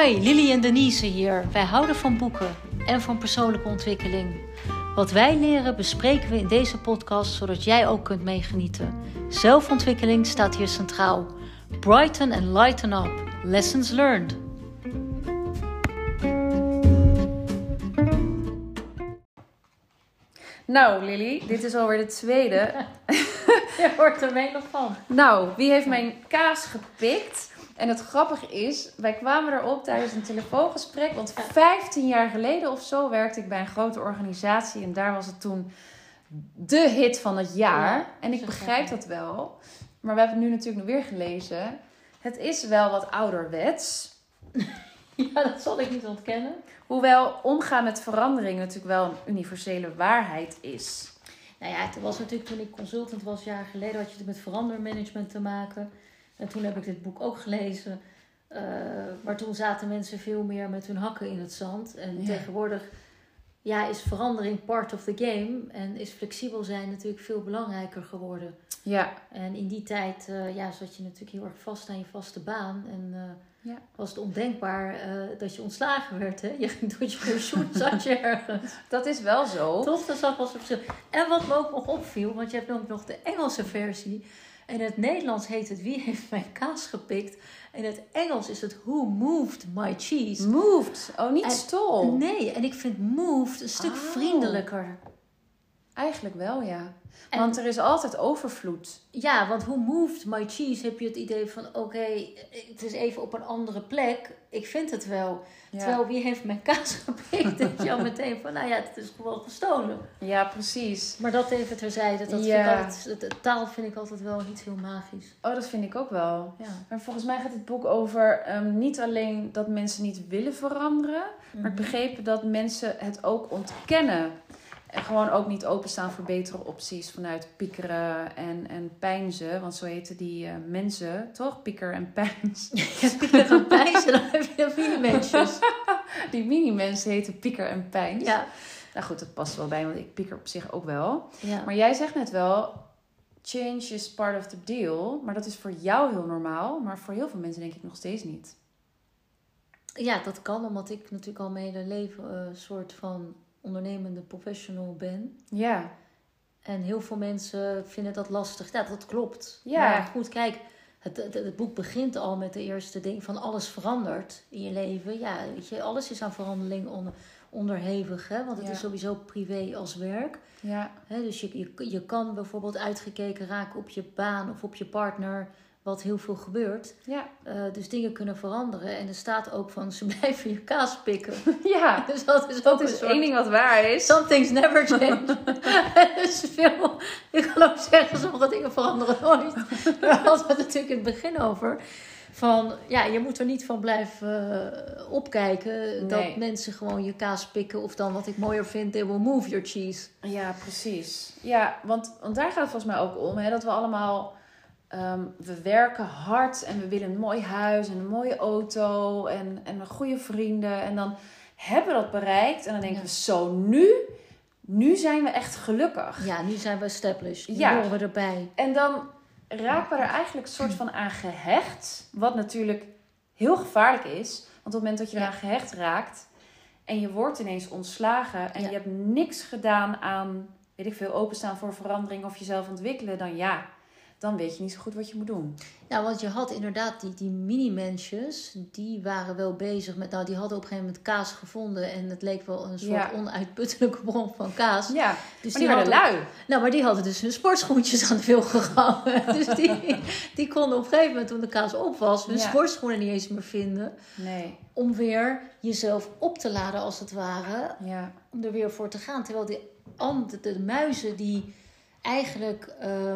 Hi, Lily en Denise hier. Wij houden van boeken en van persoonlijke ontwikkeling. Wat wij leren bespreken we in deze podcast, zodat jij ook kunt meegenieten. Zelfontwikkeling staat hier centraal. Brighten and lighten up. Lessons learned. Nou, Lily, dit is alweer de tweede. Je hoort er mee nog van. Nou, wie heeft mijn kaas gepikt? En het grappige is, wij kwamen erop tijdens een telefoongesprek. Want 15 jaar geleden of zo werkte ik bij een grote organisatie. En daar was het toen de hit van het jaar. Ja, en ik begrijp dat wel. Maar we hebben het nu natuurlijk nog weer gelezen. Het is wel wat ouderwets. Ja, dat zal ik niet ontkennen. Hoewel omgaan met verandering natuurlijk wel een universele waarheid is. Nou ja, het was natuurlijk toen ik consultant was, jaren geleden, had je het met verandermanagement te maken. En toen heb ik dit boek ook gelezen. eh, maar toen zaten mensen veel meer met hun hakken in het zand. En Ja. tegenwoordig ja, is verandering part of the game. En is flexibel zijn natuurlijk veel belangrijker geworden. Ja, En in die tijd eh, ja, zat je natuurlijk heel erg vast aan je vaste baan. En eh, Ja. was het ondenkbaar dat je ontslagen werd. Hè? Je ging door je pensioen, zat je ergens. dat is wel zo. Toch, dat zat wel zo verschil. En wat me ook nog opviel, want je hebt ook nog de Engelse versie. In het Nederlands heet het Wie heeft mijn kaas gepikt? In het Engels is het Who moved my cheese? Moved. Oh, niet En- stol. Nee, en ik vind moved een stuk Oh. vriendelijker. Eigenlijk wel, ja. En- Want er is altijd overvloed. Ja, want Who moved my cheese heb je het idee van... Oké, het is even op een andere plek. Ik vind het wel. Ja, Terwijl wie heeft mijn kaas gepikt? denk je al meteen van... Nou ja, het is gewoon gestolen. ja precies. Maar dat even terzijde. Dat Ja. vind ik altijd, de taal vind ik altijd wel iets heel magisch. Oh, dat vind ik ook wel. Ja. Maar volgens mij gaat het boek over ehm, niet alleen dat mensen niet willen veranderen, maar ik begrepen dat mensen het ook ontkennen. En gewoon ook niet openstaan voor betere opties vanuit piekeren en, en pijnzen. Want zo heten die eh, mensen, toch? Pieker en pijns. Ja, pieker en pijzen, dan heb je mini-mensjes. Die mini-mensen heten pieker en pijns. Ja. Nou goed, dat past wel bij, want ik pieker op zich ook wel. Ja. Maar jij zegt net wel, change is part of the deal. Maar dat is voor jou heel normaal. Maar voor heel veel mensen denk ik nog steeds niet. ja, dat kan omdat ik natuurlijk al mijn hele leven eh, een soort van ondernemende professional ben. Ja, En heel veel mensen vinden dat lastig. Ja, dat klopt. Ja. Maar goed, kijk, het, het, het boek begint al met de eerste ding van alles verandert in je leven. Ja, weet je, alles is aan verandering onder, onderhevig, hè? want het Ja. is sowieso privé als werk. ja, Hè, dus je, je, je kan bijvoorbeeld uitgekeken raken op je baan of op je partner, wat heel veel gebeurt. ja. Eh, dus dingen kunnen veranderen. En er staat ook van ze blijven je kaas pikken. Ja, dus dat is ook dat een is soort... één ding wat waar is. Some things never change. dus veel, ik kan ook zeggen, sommige dingen veranderen nooit. Daar hadden we het natuurlijk in het begin over. Van, ja, je moet er niet van blijven eh, opkijken. Dat mensen gewoon je kaas pikken. Of dan wat ik mooier vind, they will move your cheese. Ja, precies. Ja, want, want daar gaat het volgens mij ook om. Hè, dat we allemaal... ehm, we werken hard en we willen een mooi huis en een mooie auto en, en een goede vrienden. En dan hebben we dat bereikt. En dan denken Ja. we, zo nu, nu zijn we echt gelukkig. Ja, nu zijn we established. Nu Ja. horen we erbij. En dan raken we er eigenlijk een soort van aan gehecht. Wat natuurlijk heel gevaarlijk is. Want op het moment dat je Ja. eraan gehecht raakt en je wordt ineens ontslagen en Ja. je hebt niks gedaan aan, weet ik veel, openstaan voor verandering of jezelf ontwikkelen, dan ja, dan weet je niet zo goed wat je moet doen. Ja, want je had inderdaad die, die mini-mensjes, die waren wel bezig met, nou die hadden op een gegeven moment kaas gevonden en het leek wel een soort Ja. onuitputtelijke bron van kaas. Ja, Dus maar die hadden, lui. Nou, maar die hadden dus hun sportschoentjes aan de wil gehouden. dus die, die konden op een gegeven moment, toen de kaas op was, hun Ja. sportschoenen niet eens meer vinden. Nee, Om weer jezelf op te laden, als het ware. ja, Om er weer voor te gaan. Terwijl die, de, de muizen die eigenlijk eh,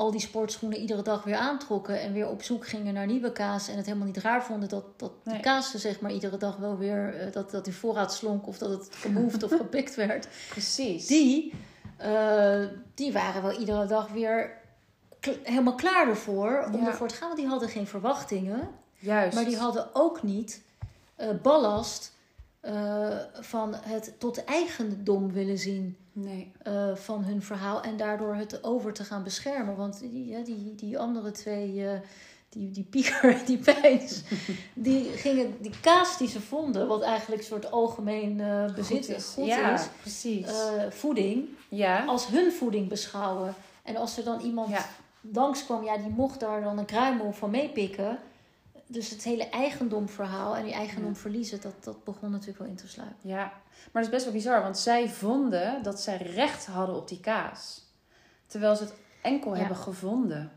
al die sportschoenen iedere dag weer aantrokken. En weer op zoek gingen naar nieuwe kaas. En het helemaal niet raar vonden dat, dat Nee. die kaas zeg maar iedere dag wel weer... eh, dat, dat die voorraad slonk of dat het gemoved of gepikt werd. precies. Die, eh, die waren wel iedere dag weer kl- helemaal klaar ervoor om Ja. ervoor te gaan. Want die hadden geen verwachtingen. Juist. Maar die hadden ook niet eh, ballast van het tot eigendom willen zien Nee, eh, van hun verhaal. En daardoor het over te gaan beschermen. Want die, ja, die, die andere twee, eh, die, die pieker, die pijns, die gingen die kaas die ze vonden, wat eigenlijk een soort algemeen eh, bezit Goed is. goed ja, is, precies. voeding, ja. als hun voeding beschouwen. En als er dan iemand Ja. langskwam, ja, die mocht daar dan een kruimel van meepikken. Dus het hele eigendomverhaal en die eigendom verliezen, dat, dat begon natuurlijk wel in te sluipen. Ja, maar dat is best wel bizar, want zij vonden dat zij recht hadden op die kaas. Terwijl ze het enkel Ja. hebben gevonden.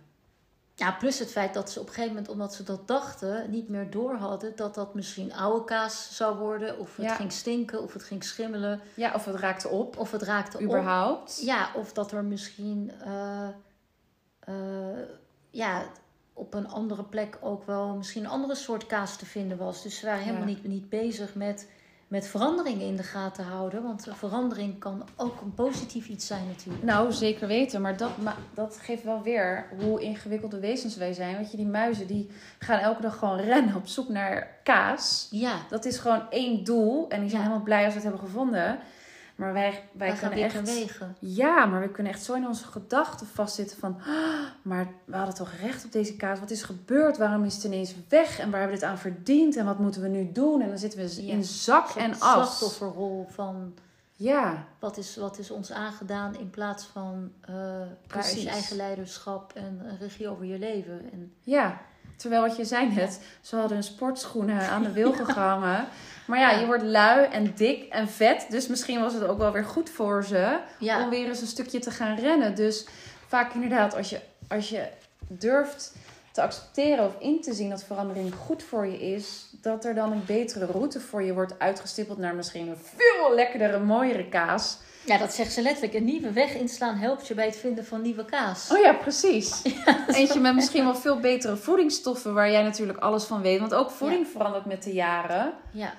Ja, plus het feit dat ze op een gegeven moment, omdat ze dat dachten, niet meer door hadden dat dat misschien oude kaas zou worden. Of het Ja. ging stinken, of het ging schimmelen, Ja, of het raakte op, of het raakte op. überhaupt. Ja, of dat er misschien eh, eh, ja, op een andere plek ook wel misschien een andere soort kaas te vinden was. Dus ze waren helemaal Ja. niet, niet bezig met, met veranderingen in de gaten houden. Want verandering kan ook een positief iets zijn natuurlijk. Nou, zeker weten. Maar dat, ma dat geeft wel weer hoe ingewikkelde wezens wij zijn. Weet je, die muizen die gaan elke dag gewoon rennen op zoek naar kaas. Ja, Dat is gewoon één doel. En die zijn Ja. helemaal blij als ze het hebben gevonden. Maar wij, wij kunnen echt... wegen. Ja, maar we kunnen echt zo in onze gedachten vastzitten van... "Ah, maar we hadden toch recht op deze kaas? Wat is gebeurd? Waarom is het ineens weg? En waar hebben we dit aan verdiend? En wat moeten we nu doen? En dan zitten we Ja. in zak en as. slachtofferrol van Ja, wat is, wat is ons aangedaan in plaats van eh waar is je eigen leiderschap en regie over je leven. En, ja. Terwijl wat je zei net, ze hadden hun sportschoenen aan de wil gehangen. Maar ja, je wordt lui en dik en vet. Dus misschien was het ook wel weer goed voor ze om weer eens een stukje te gaan rennen. Dus vaak inderdaad, als je, als je durft te accepteren of in te zien dat verandering goed voor je is, dat er dan een betere route voor je wordt uitgestippeld naar misschien een veel lekkerdere, mooiere kaas. Ja, dat zegt ze letterlijk. Een nieuwe weg inslaan helpt je bij het vinden van nieuwe kaas. Oh ja, precies. Eentje met misschien wel veel betere voedingsstoffen, waar jij natuurlijk alles van weet. Want ook voeding verandert met de jaren Ja.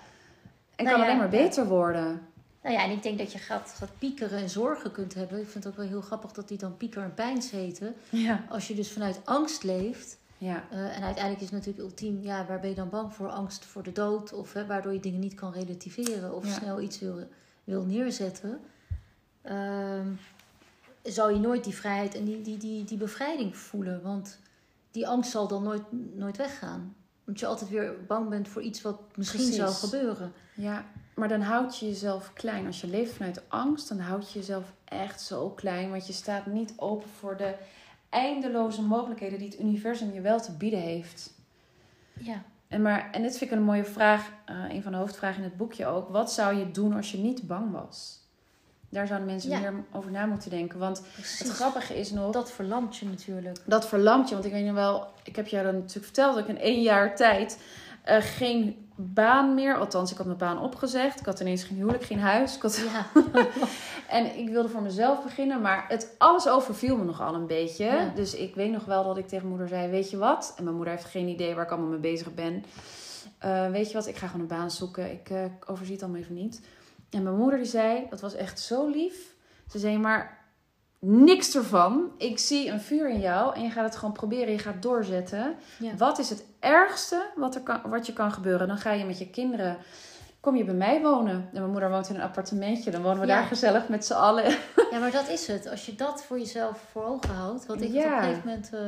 en Nou kan ja, alleen maar ja. beter worden. Nou ja, en ik denk dat je gaat, gaat piekeren en zorgen kunt hebben. Ik vind het ook wel heel grappig dat die dan pieker en pijns heten. Ja. Als je dus vanuit angst leeft. Ja. eh, en uiteindelijk is het natuurlijk ultiem, ja, waar ben je dan bang voor? Angst voor de dood. Of hè, waardoor je dingen niet kan relativeren. Of Ja. snel iets wil, wil neerzetten. Ehm, zou je nooit die vrijheid en die, die, die, die bevrijding voelen. Want die angst zal dan nooit, nooit weggaan. Omdat je altijd weer bang bent voor iets wat misschien Precies. zou gebeuren. Ja, maar dan houd je jezelf klein. Als je leeft vanuit angst, dan houd je jezelf echt zo klein. Want je staat niet open voor de eindeloze mogelijkheden die het universum je wel te bieden heeft. Ja. En, maar, en dit vind ik een mooie vraag, eh, een van de hoofdvragen in het boekje ook. Wat zou je doen als je niet bang was? Daar zouden mensen Ja. meer over na moeten denken. Want Precies. het grappige is nog, Dat verlamt je natuurlijk. dat verlamt je. Want ik weet nog wel, ik heb jou dan natuurlijk verteld dat ik in één jaar tijd eh, geen baan meer, althans ik had mijn baan opgezegd. Ik had ineens geen huwelijk, geen huis. Ik had, Ja. en ik wilde voor mezelf beginnen, maar het alles overviel me nogal een beetje. Ja. Dus ik weet nog wel dat ik tegen moeder zei, weet je wat? En mijn moeder heeft geen idee waar ik allemaal mee bezig ben. Eh, weet je wat, ik ga gewoon een baan zoeken. Ik eh, overzie het allemaal even niet. En mijn moeder die zei, dat was echt zo lief. Ze zei, maar niks ervan. Ik zie een vuur in jou en je gaat het gewoon proberen. Je gaat doorzetten. Ja. Wat is het ergste wat, er kan, wat je kan gebeuren? Dan ga je met je kinderen, kom je bij mij wonen. En mijn moeder woont in een appartementje. Dan wonen we Ja. daar gezellig met z'n allen. ja, maar dat is het. Als je dat voor jezelf voor ogen houdt. Wat ik Ja. op een gegeven moment... eh,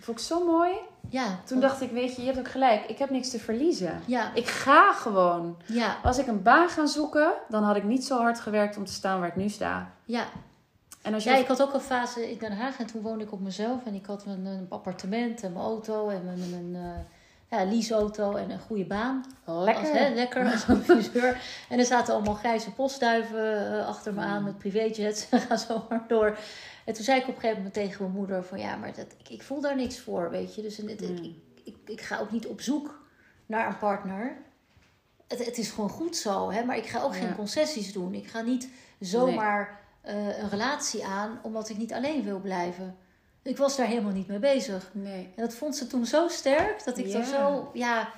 Vond ik zo mooi. ja, Toen dacht ik, weet je, je hebt ook gelijk. Ik heb niks te verliezen. Ja, Ik ga gewoon. ja, Als ik een baan ga zoeken, dan had ik niet zo hard gewerkt om te staan waar ik nu sta. ja. En als je Ja, ik had ook een fase in Den Haag en toen woonde ik op mezelf. En ik had een, een appartement en mijn auto en mijn, mijn uh, ja, leaseauto en een goede baan. lekker. Als, hè, lekker als adviseur. en er zaten allemaal grijze postduiven uh, achter me aan met privéjets. Ga zo maar door. En toen zei ik op een gegeven moment tegen mijn moeder van ja, maar dat, ik, ik voel daar niks voor, weet je. Dus het, Mm. ik, ik, ik ga ook niet op zoek naar een partner. Het, het is gewoon goed zo, hè? maar ik ga ook Ja. geen concessies doen. Ik ga niet zomaar uh, een relatie aan omdat ik niet alleen wil blijven. Ik was daar helemaal niet mee bezig. Nee. En dat vond ze toen zo sterk dat ik Ja. dan zo, ja,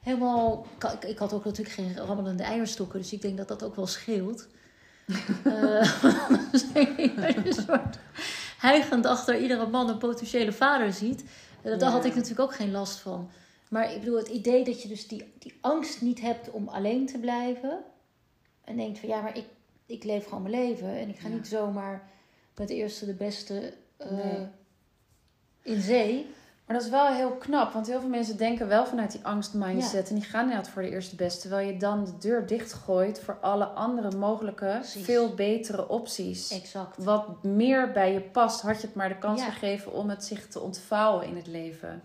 helemaal. Ik, ik had ook natuurlijk geen rammelende eierstokken, dus ik denk dat dat ook wel scheelt. uh, een soort hijgend achter iedere man een potentiële vader ziet. Daar Ja. had ik natuurlijk ook geen last van. Maar ik bedoel, het idee dat je dus die, die angst niet hebt om alleen te blijven. En denkt van ja, maar ik, ik leef gewoon mijn leven. En ik ga Ja. niet zomaar met de eerste de beste uh, Nee. in zee. Maar dat is wel heel knap, want heel veel mensen denken wel vanuit die angstmindset. En die gaan inderdaad voor de eerste beste. Terwijl je dan de deur dichtgooit voor alle andere mogelijke, Precies. veel betere opties. Exact. Wat meer bij je past, had je het maar de kans Ja. gegeven om het zich te ontvouwen in het leven.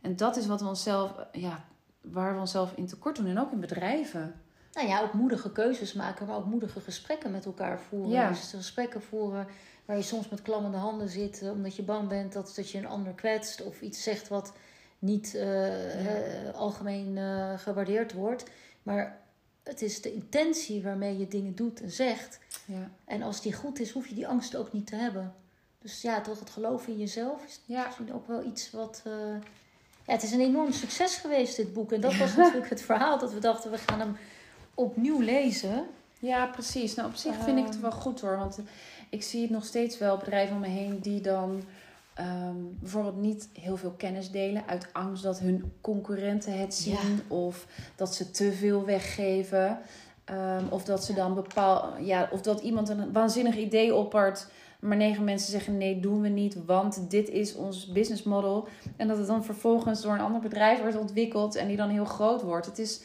En dat is wat we onszelf, ja, waar we onszelf in tekort doen. En ook in bedrijven. Nou ja, ook moedige keuzes maken, maar ook moedige gesprekken met elkaar voeren. Ja. Dus gesprekken voeren waar je soms met klammende handen zit, eh, omdat je bang bent dat, dat je een ander kwetst of iets zegt wat niet eh, eh, algemeen gewaardeerd wordt. Maar het is de intentie waarmee je dingen doet en zegt. Ja. En als die goed is, hoef je die angst ook niet te hebben. Dus ja, toch het geloven in jezelf is Ja. misschien ook wel iets wat. Ja, het is een enorm succes geweest, dit boek. En dat was natuurlijk het verhaal dat we dachten, we gaan hem opnieuw lezen. Ja, precies. Nou, op zich vind ik het Ehm. wel goed hoor. Want ik zie het nog steeds wel bedrijven om me heen die dan ehm, bijvoorbeeld niet heel veel kennis delen. Uit angst dat hun concurrenten het zien. Of dat ze te veel weggeven. Ehm, of dat ze dan bepaal, ja, of dat iemand een waanzinnig idee oppert. Maar negen mensen zeggen nee, doen we niet, want dit is ons business model. En dat het dan vervolgens door een ander bedrijf wordt ontwikkeld en die dan heel groot wordt. Het is,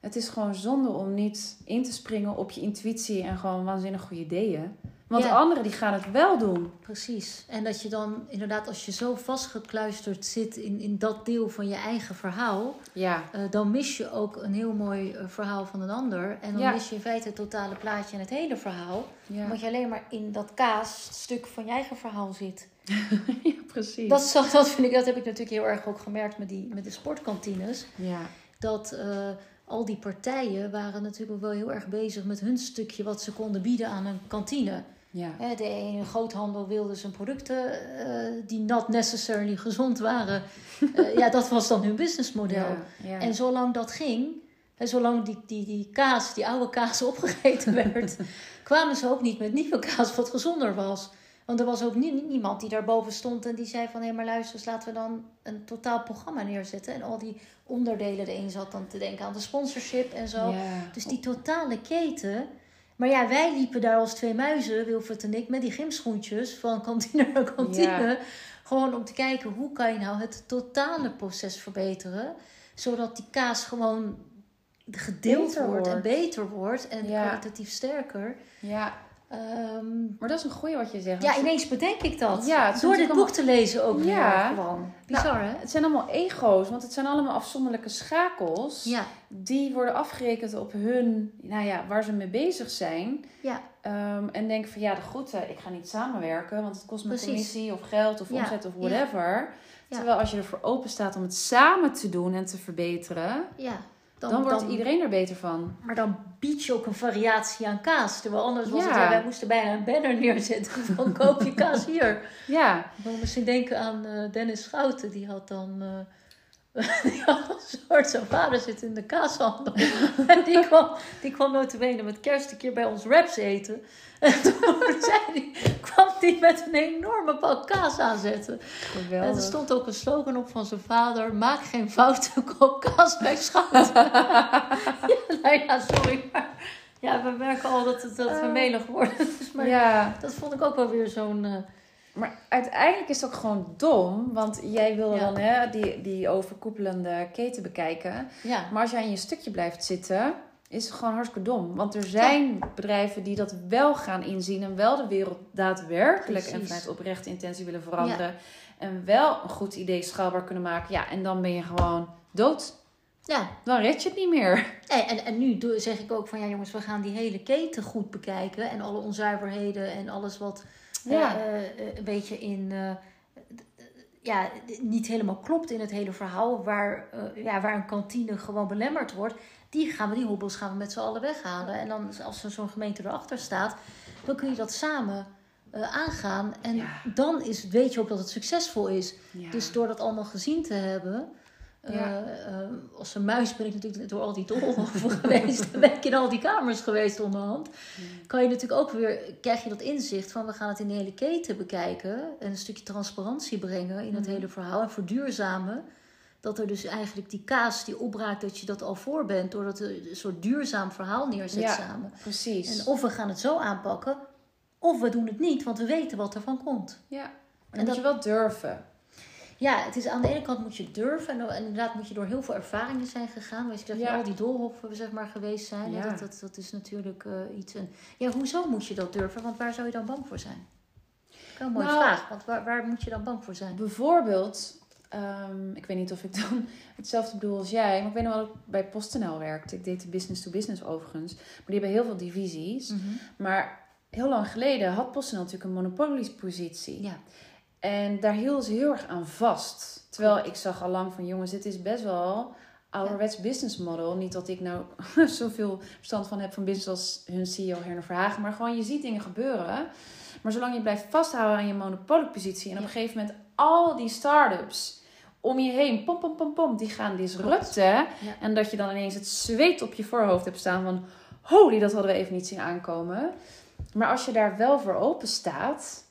het is gewoon zonde om niet in te springen op je intuïtie en gewoon waanzinnig goede ideeën. Want Ja. anderen die gaan het wel doen. Precies. En dat je dan inderdaad, als je zo vastgekluisterd zit in, in dat deel van je eigen verhaal, Ja, eh, dan mis je ook een heel mooi eh, verhaal van een ander. En dan Ja. mis je in feite het totale plaatje en het hele verhaal. ja. Omdat je alleen maar in dat kaasstuk van je eigen verhaal zit. ja precies. Dat, is, dat, vind ik, dat heb ik natuurlijk heel erg ook gemerkt met, die, met de sportkantines. Ja, Dat eh, al die partijen waren natuurlijk ook wel heel erg bezig met hun stukje wat ze konden bieden aan een kantine. Ja. De ene groothandel wilde zijn producten eh, die not necessarily gezond waren. Eh, ja, dat was dan hun businessmodel. Ja, ja. En zolang dat ging, en zolang die, die, die kaas, die oude kaas opgegeten werd, kwamen ze ook niet met nieuwe kaas wat gezonder was. Want er was ook nie- niemand die daarboven stond en die zei van... hé, maar luister laten we dan een totaal programma neerzetten. En al die onderdelen, de een zat dan te denken aan de sponsorship en zo. Ja. Dus die totale keten. Maar ja, wij liepen daar als twee muizen, Wilfred en ik, met die gymschoentjes van kantine naar kantine. Ja. Gewoon om te kijken hoe kan je nou het totale proces verbeteren. Zodat die kaas gewoon gedeeld wordt, en beter wordt en Ja. kwalitatief sterker. ja, Ehm, maar dat is een goeie wat je zegt. ja, ineens bedenk ik dat. Ja, Door dit boek te lezen ook Ja. weer gewoon. Bizar hè? Het zijn allemaal ego's, want het zijn allemaal afzonderlijke schakels. Ja, Die worden afgerekend op hun, nou ja, waar ze mee bezig zijn. ja, Ehm, en denken van ja, de goed, eh, ik ga niet samenwerken, want het kost me Precies. commissie of geld of Ja. omzet of whatever. Terwijl als je ervoor open staat om het samen te doen en te verbeteren, ja. Dan, wordt iedereen er beter van. Maar dan bied je ook een variatie aan kaas. Terwijl anders was het, Ja. wij moesten bijna een banner neerzetten van koop je kaas hier. Ja, moet misschien denken aan eh, Dennis Schouten. Die had dan... eh, die had een soort, zijn vader zit in de kaashandel. en die kwam, die kwam notabene met kerst een keer bij ons wraps eten. En toen zei die, kwam die met een enorme bak kaas aanzetten. En er geweldig. stond ook een slogan op van zijn vader. Maak geen fouten, koop kaas bij Schouten. ja, nou ja, sorry. Maar ja, we merken al dat het, dat we melig worden. Dus, maar Ja, dat vond ik ook wel weer zo'n... maar uiteindelijk is het ook gewoon dom, want jij wilde Ja. dan hè, die, die overkoepelende keten bekijken. ja, Maar als jij in je stukje blijft zitten, is het gewoon hartstikke dom. Want er zijn bedrijven die dat wel gaan inzien en wel de wereld daadwerkelijk en vanuit oprechte intentie willen veranderen. En wel een goed idee schaalbaar kunnen maken. Ja, en dan ben je gewoon dood. ja. Dan red je het niet meer. En, en, en nu zeg ik ook van ja jongens, we gaan die hele keten goed bekijken. En alle onzuiverheden en alles wat Ja. eh, eh, een beetje in... eh, ja, niet helemaal klopt in het hele verhaal. Waar, eh, ja, waar een kantine gewoon belemmerd wordt. Die, gaan we, die hobbels gaan we met z'n allen weghalen. En dan als er zo'n gemeente erachter staat, dan kun je dat samen eh, aangaan. En Ja. dan is, weet je ook dat het succesvol is. Ja. Dus door dat allemaal gezien te hebben. Eh, eh, als een muis ben ik natuurlijk door al die doolhoven geweest. Dan ben ik in al die kamers geweest onderhand. Kan je natuurlijk ook weer, krijg je dat inzicht van we gaan het in de hele keten bekijken. En een stukje transparantie brengen in het Mhm. hele verhaal. En verduurzamen. Dat er dus eigenlijk die kaas die opbraakt, dat je dat al voor bent. Doordat je een soort duurzaam verhaal neerzet Ja. samen. Precies. En of we gaan het zo aanpakken, of we doen het niet, want we weten wat er van komt. ja. En moet je wel durven. Ja, het is aan de ene kant moet je durven. En, inderdaad moet je door heel veel ervaringen zijn gegaan. Weet je, dat Ja. al die doolhoffen zeg maar, geweest zijn. Ja. Dat, dat, dat is natuurlijk eh, iets. En, ja, hoezo moet je dat durven? Want waar zou je dan bang voor zijn? Wel een mooie Nou- vraag. Want waar, waar moet je dan bang voor zijn? Bijvoorbeeld, ehm, ik weet niet of ik dan hetzelfde bedoel als jij, maar ik weet nog wel dat ik bij PostNL werkte. Ik deed de business to business overigens, maar die hebben heel veel divisies. Mhm. Maar heel lang geleden had PostNL natuurlijk een monopoliepositie. Ja. En daar hielden ze heel erg aan vast. Terwijl ik zag al lang van jongens, dit is best wel ouderwets business model. Niet dat ik nou zoveel verstand van heb van business als hun CEO Herner Verhagen. Maar gewoon je ziet dingen gebeuren. Maar zolang je blijft vasthouden aan je monopoliepositie. En op Ja. een gegeven moment al die start-ups om je heen, pom, pom, pom, pom, die gaan disrupten. En dat je dan ineens het zweet op je voorhoofd hebt staan van... Holy, dat hadden we even niet zien aankomen. Maar als je daar wel voor open staat,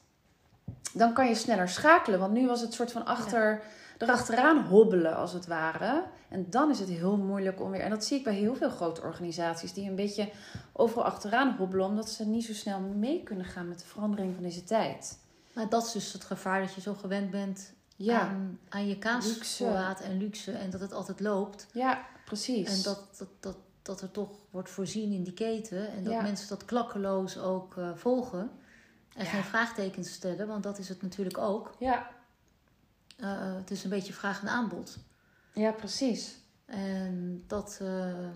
dan kan je sneller schakelen. Want nu was het soort van achter, erachteraan hobbelen, als het ware. En dan is het heel moeilijk om weer... En dat zie ik bij heel veel grote organisaties... die een beetje overal achteraan hobbelen... omdat ze niet zo snel mee kunnen gaan met de verandering van deze tijd. Maar dat is dus het gevaar dat je zo gewend bent Ja, aan, aan je kaasvoorraad en luxe. En dat het altijd loopt. ja precies. En dat, dat, dat, dat er toch wordt voorzien in die keten. En dat Ja. mensen dat klakkeloos ook eh, volgen. En Ja. geen vraagtekens stellen, want dat is het natuurlijk ook. Ja, Eh, het is een beetje vraag en aanbod. ja, precies. En dat. eh,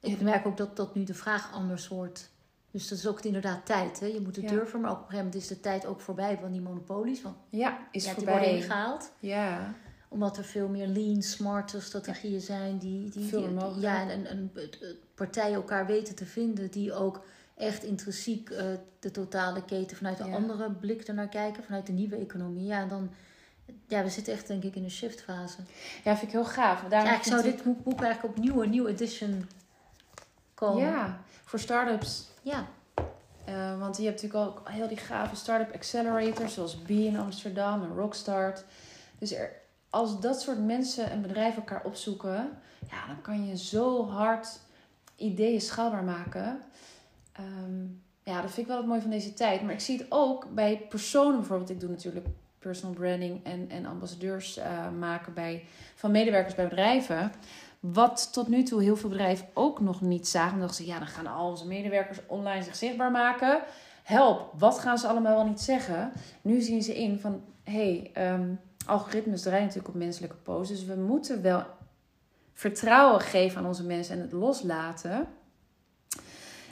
ik merk ook dat, dat nu de vraag anders wordt. Dus dat is ook inderdaad tijd. Hè? Je moet het Ja. durven, maar op een gegeven moment is de tijd ook voorbij van die monopolies. Want Ja, is ja, die worden voorbij. ingehaald. Ja, Omdat er veel meer lean, smarte strategieën zijn. Die, die, Veel die- ja, en, en, en partijen elkaar weten te vinden die ook echt intrinsiek eh, de totale keten vanuit een Ja. andere blik ernaar kijken, vanuit de nieuwe economie. Ja, en dan, ja, we zitten echt denk ik in een shiftfase. ja vind ik heel gaaf. Ja, ik zou dit boek, boek eigenlijk opnieuw, een nieuw edition komen. Ja, voor start-ups. Ja, Eh, want je hebt natuurlijk ook heel die gave start-up accelerators, zoals B in Amsterdam en Rockstart. Dus er, als dat soort mensen en bedrijven elkaar opzoeken, ja, dan kan je zo hard ideeën schaalbaar maken. Ehm, ja, dat vind ik wel het mooie van deze tijd. Maar ik zie het ook bij personen bijvoorbeeld. Ik doe natuurlijk personal branding en, en ambassadeurs eh, maken bij, van medewerkers bij bedrijven. Wat tot nu toe heel veel bedrijven ook nog niet zagen. Dachten ze, ja, dan gaan al onze medewerkers online zich zichtbaar maken. Help, wat gaan ze allemaal wel niet zeggen? Nu zien ze in van, hé, hey, ehm, algoritmes draaien natuurlijk op menselijke posts. Dus we moeten wel vertrouwen geven aan onze mensen en het loslaten.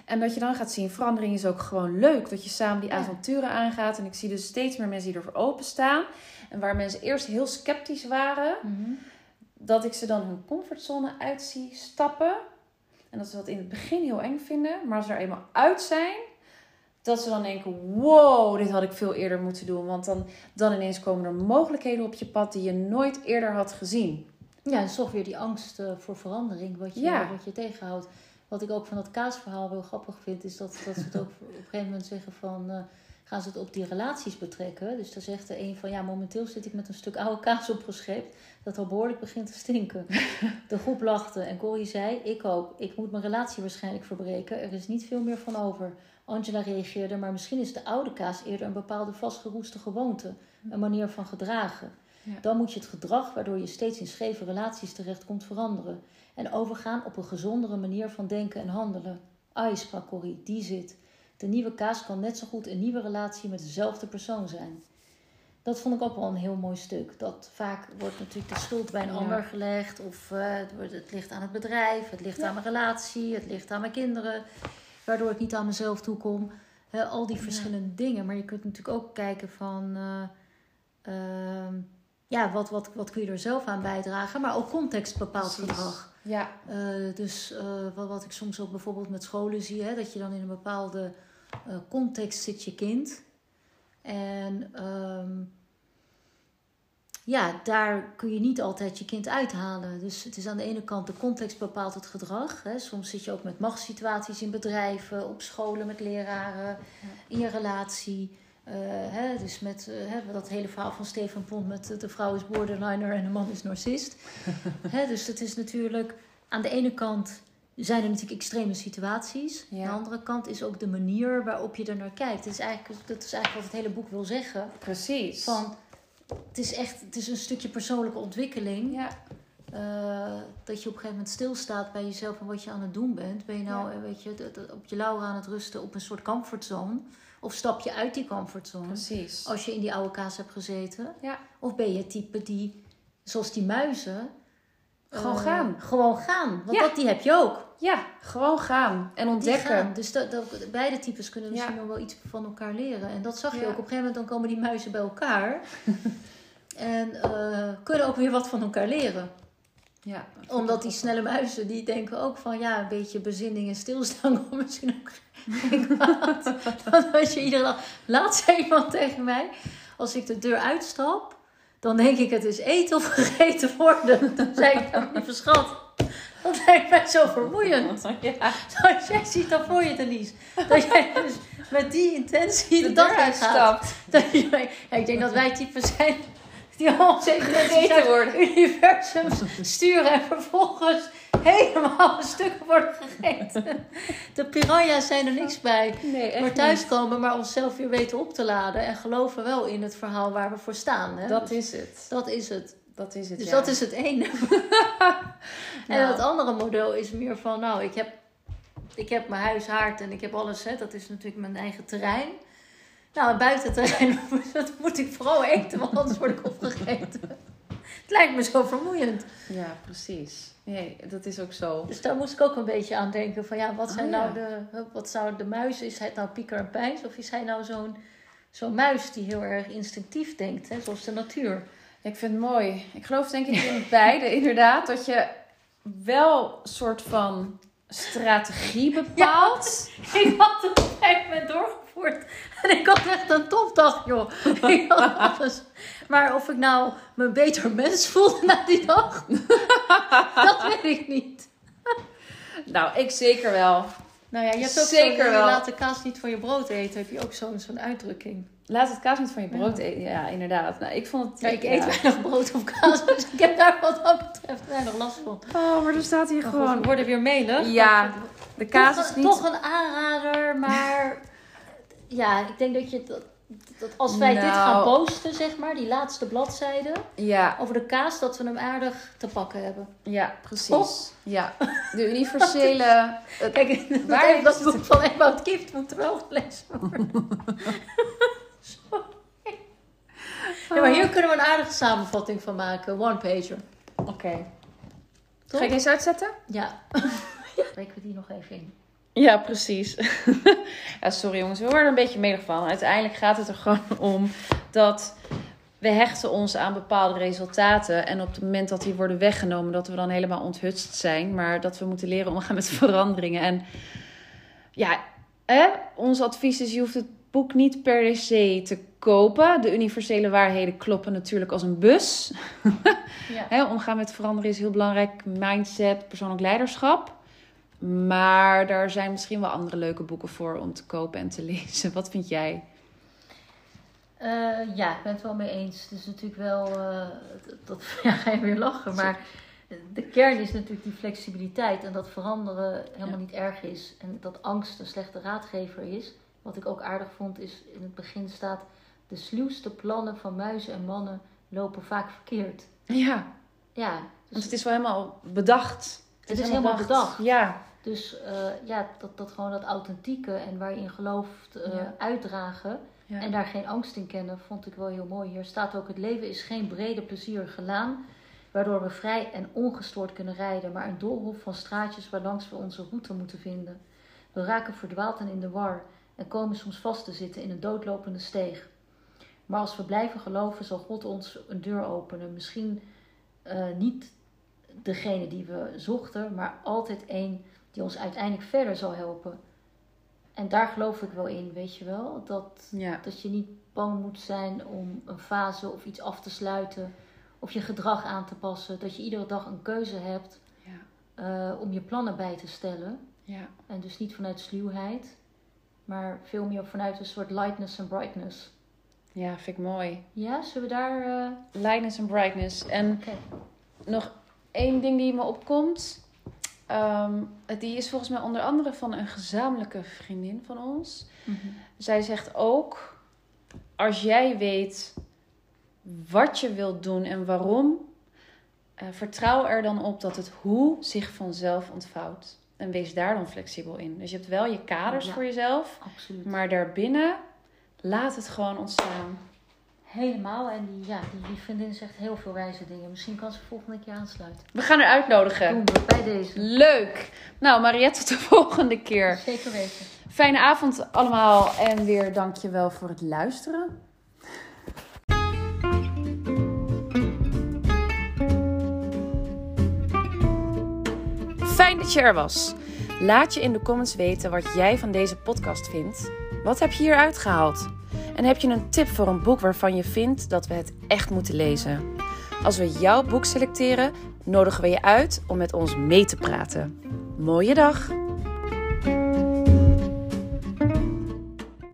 En dat je dan gaat zien, verandering is ook gewoon leuk. Dat je samen die avonturen aangaat. En ik zie dus steeds meer mensen die ervoor openstaan. En waar mensen eerst heel sceptisch waren, Mhm. dat ik ze dan hun comfortzone uit zie stappen. En dat ze dat in het begin heel eng vinden. Maar als ze er eenmaal uit zijn, dat ze dan denken: wow, dit had ik veel eerder moeten doen. Want dan, dan ineens komen er mogelijkheden op je pad die je nooit eerder had gezien. Ja, en toch weer die angst eh, voor verandering, wat je, Ja. wat je tegenhoudt. Wat ik ook van dat kaasverhaal wel grappig vind, is dat, dat ze het ook op een gegeven moment zeggen van... eh, gaan ze het op die relaties betrekken? Dus dan zegt de een van, ja, momenteel zit ik met een stuk oude kaas opgescheept... dat al behoorlijk begint te stinken. De groep lachte en Corrie zei, ik ook. Ik moet mijn relatie waarschijnlijk verbreken. Er is niet veel meer van over. Angela reageerde, maar misschien is de oude kaas eerder een bepaalde vastgeroeste gewoonte. Een manier van gedragen. Ja. Dan moet je het gedrag waardoor je steeds in scheve relaties terechtkomt veranderen. En overgaan op een gezondere manier van denken en handelen. Ai, sprak Corrie, die zit. De nieuwe kaas kan net zo goed een nieuwe relatie met dezelfde persoon zijn. Dat vond ik ook wel een heel mooi stuk. Dat vaak wordt natuurlijk de schuld bij een Ja. ander gelegd. Of eh, het wordt- het ligt aan het bedrijf, het ligt Ja. aan mijn relatie, het ligt aan mijn kinderen. Waardoor ik niet aan mezelf toekom. Hè, al die Ja. verschillende dingen. Maar je kunt natuurlijk ook kijken van... eh, ehm, ja, wat, wat, wat kun je er zelf aan bijdragen? Maar ook context bepaalt gedrag. Ja, Eh, dus eh, wat, wat ik soms ook bijvoorbeeld met scholen zie, hè, dat je dan in een bepaalde eh, context zit je kind. En ehm, ja, daar kun je niet altijd je kind uithalen. Dus het is aan de ene kant de context bepaalt het gedrag. Hè. Soms zit je ook met machtssituaties in bedrijven, op scholen met leraren, in je relatie. Eh, hè, dus met eh, hè, dat hele verhaal van Stefan Pont met eh, de vrouw is borderliner en de man is narcist. hè, dus het is natuurlijk aan de ene kant zijn er natuurlijk extreme situaties. Ja. Aan de andere kant is ook de manier waarop je er naar kijkt. Het is eigenlijk, dat is eigenlijk wat het hele boek wil zeggen. precies. Van het is echt het is een stukje persoonlijke ontwikkeling. Ja. Dat je op een gegeven moment stilstaat bij jezelf en wat je aan het doen bent. Ben je nou, Ja. weet je, op je lauwen aan het rusten op een soort comfortzone? Of stap je uit die comfortzone Precies. als je in die oude kaas hebt gezeten? Ja. Of ben je het type die, zoals die muizen... Gewoon eh, gaan. Gewoon gaan. Want Ja. dat, die heb je ook. Ja, gewoon gaan en ontdekken. gaan. Dus dat, dat, beide types kunnen misschien Ja. nog wel iets van elkaar leren. En dat zag je ook. Op een gegeven moment dan komen die muizen bij elkaar. en eh, kunnen ook weer wat van elkaar leren. Ja. Omdat die snelle muizen, die denken ook van... Ja, een beetje bezinning en stilstaan komt misschien ook geen kwaad. Want als je iedere dag... Laatst zei iemand tegen mij... Als ik de deur uitstap... Dan denk ik het is eten of gegeten worden. Toen zei ik, nou, lieve schat... Dat lijkt mij zo vermoeiend. Ja. Dat jij ziet dan voor je, Denise. Dat jij dus met die intentie de, De dag uitstapt. Dat je, ja, ik denk dat wij typen zijn die al zeker worden. universum sturen en vervolgens helemaal een stuk worden gegeten. De piranha's zijn er niks bij. Nee, Maar thuiskomen, maar onszelf weer weten op te laden en geloven wel in het verhaal waar we voor staan. Hè? Dat Dus is het. dat is het. Dat is het, Dus ja. dat is het ene. En Nou. het andere model is meer van, nou, ik heb, ik heb mijn huis, haard en ik heb alles. Hè, dat is natuurlijk mijn eigen terrein. Nou, het buitenterrein, dat moet ik vooral eten, want anders word ik opgegeten. Het lijkt me zo vermoeiend. Ja, precies. Nee, dat is ook zo. Dus daar moest ik ook een beetje aan denken van, ja, wat zijn Oh, nou ja. de, wat zou de muis, is hij nou pieker en pijns? Of is hij nou zo'n zo'n muis die heel erg instinctief denkt, hè, zoals de natuur? Ik vind het mooi. Ik geloof denk ik in beide inderdaad. Dat je wel soort van strategie bepaalt. Ik had het op een gegeven moment doorgevoerd. En ik had echt een topdag, joh. Ik had alles. Maar of ik nou me een beter mens voelde na die dag, dat weet ik niet. Nou, ik zeker wel. Nou ja, je hebt ook Zeker zo'n, wel. laat de kaas niet van je brood eten. Heb je ook zo'n zo'n uitdrukking. Laat het kaas niet van je brood eten. Ja, inderdaad. Nou, ik vond het... Ja, ik eet weinig brood of kaas, dus ik heb daar wat dat betreft weinig last van. Oh, maar er staat hier Maar goed, gewoon... we worden weer melig. Ja, de kaas toch, is niet... toch een aanrader, maar ja, ik denk dat je dat, dat als wij dit Nou. gaan posten, zeg maar, die laatste bladzijde Ja, over de kaas, dat we hem aardig te pakken hebben. ja, precies. Ja, de universele... het- Kijk, dat, Waar heeft, dat boek van Ewout Kieft moet er wel gelezen worden. Ja, maar hier kunnen we een aardige samenvatting van maken, one pager. Oké. Ga ik deze uitzetten? Ja. Spreken we die nog even in. Ja, precies. ja, sorry jongens, we worden een beetje medig van. Uiteindelijk gaat het er gewoon om dat we hechten ons aan bepaalde resultaten. En op het moment dat die worden weggenomen, dat we dan helemaal onthutst zijn. Maar dat we moeten leren omgaan met veranderingen. En ja, hè, ons advies is, je hoeft het boek niet per se te kopen. De universele waarheden kloppen natuurlijk als een bus. Ja. Omgaan met veranderen is heel belangrijk. Mindset, persoonlijk leiderschap. Maar daar zijn misschien wel andere leuke boeken voor om te kopen en te lezen. Wat vind jij? Eh, ja, ik ben het wel mee eens. Het is natuurlijk wel, eh, dat, dat ja, ga je weer lachen, maar de kern is natuurlijk die flexibiliteit en dat veranderen helemaal Ja. niet erg is en dat angst een slechte raadgever is. Wat ik ook aardig vond is in het begin staat, de sluwste plannen van muizen en mannen lopen vaak verkeerd. Ja, Ja, want dus, het is wel helemaal bedacht. Het is helemaal bedacht. Ja, dus eh, ja, dat, dat gewoon dat authentieke en waar je in gelooft eh, Ja. uitdragen. ja. En daar geen angst in kennen, vond ik wel heel mooi. Hier staat ook: het leven is geen brede, plezierige laan, waardoor we vrij en ongestoord kunnen rijden, maar een doolhof van straatjes waarlangs we onze route moeten vinden. We raken verdwaald en in de war en komen soms vast te zitten in een doodlopende steeg. Maar als we blijven geloven, zal God ons een deur openen. Misschien eh, niet degene die we zochten, maar altijd één die ons uiteindelijk verder zal helpen. En daar geloof ik wel in, weet je wel. Dat, ja. dat je niet bang moet zijn om een fase of iets af te sluiten. Of je gedrag aan te passen. Dat je iedere dag een keuze hebt Ja. eh, om je plannen bij te stellen. ja. En dus niet vanuit sluwheid. Maar veel meer vanuit een soort lightness en brightness. Ja, vind ik mooi. Ja, zullen we daar... eh, Lightness en brightness. En nog één ding die me opkomt. Ehm, die is volgens mij onder andere van een gezamenlijke vriendin van ons. Zij zegt ook: als jij weet wat je wilt doen en waarom, uh, vertrouw er dan op dat het hoe zich vanzelf ontvouwt. En wees daar dan flexibel in. Dus je hebt wel je kaders voor jezelf, absoluut. maar daarbinnen laat het gewoon ontstaan. Helemaal. En die, ja, die, die vriendin zegt heel veel wijze dingen. Misschien kan ze volgende keer aansluiten. We gaan haar uitnodigen. Doen we bij deze. Leuk. Nou, Mariette, tot de volgende keer. Zeker weten. Fijne avond allemaal. En weer dankjewel voor het luisteren. Fijn dat je er was. Laat je in de comments weten wat jij van deze podcast vindt. Wat heb je hier uitgehaald? En heb je een tip voor een boek waarvan je vindt dat we het echt moeten lezen? Als we jouw boek selecteren, nodigen we je uit om met ons mee te praten. Mooie dag!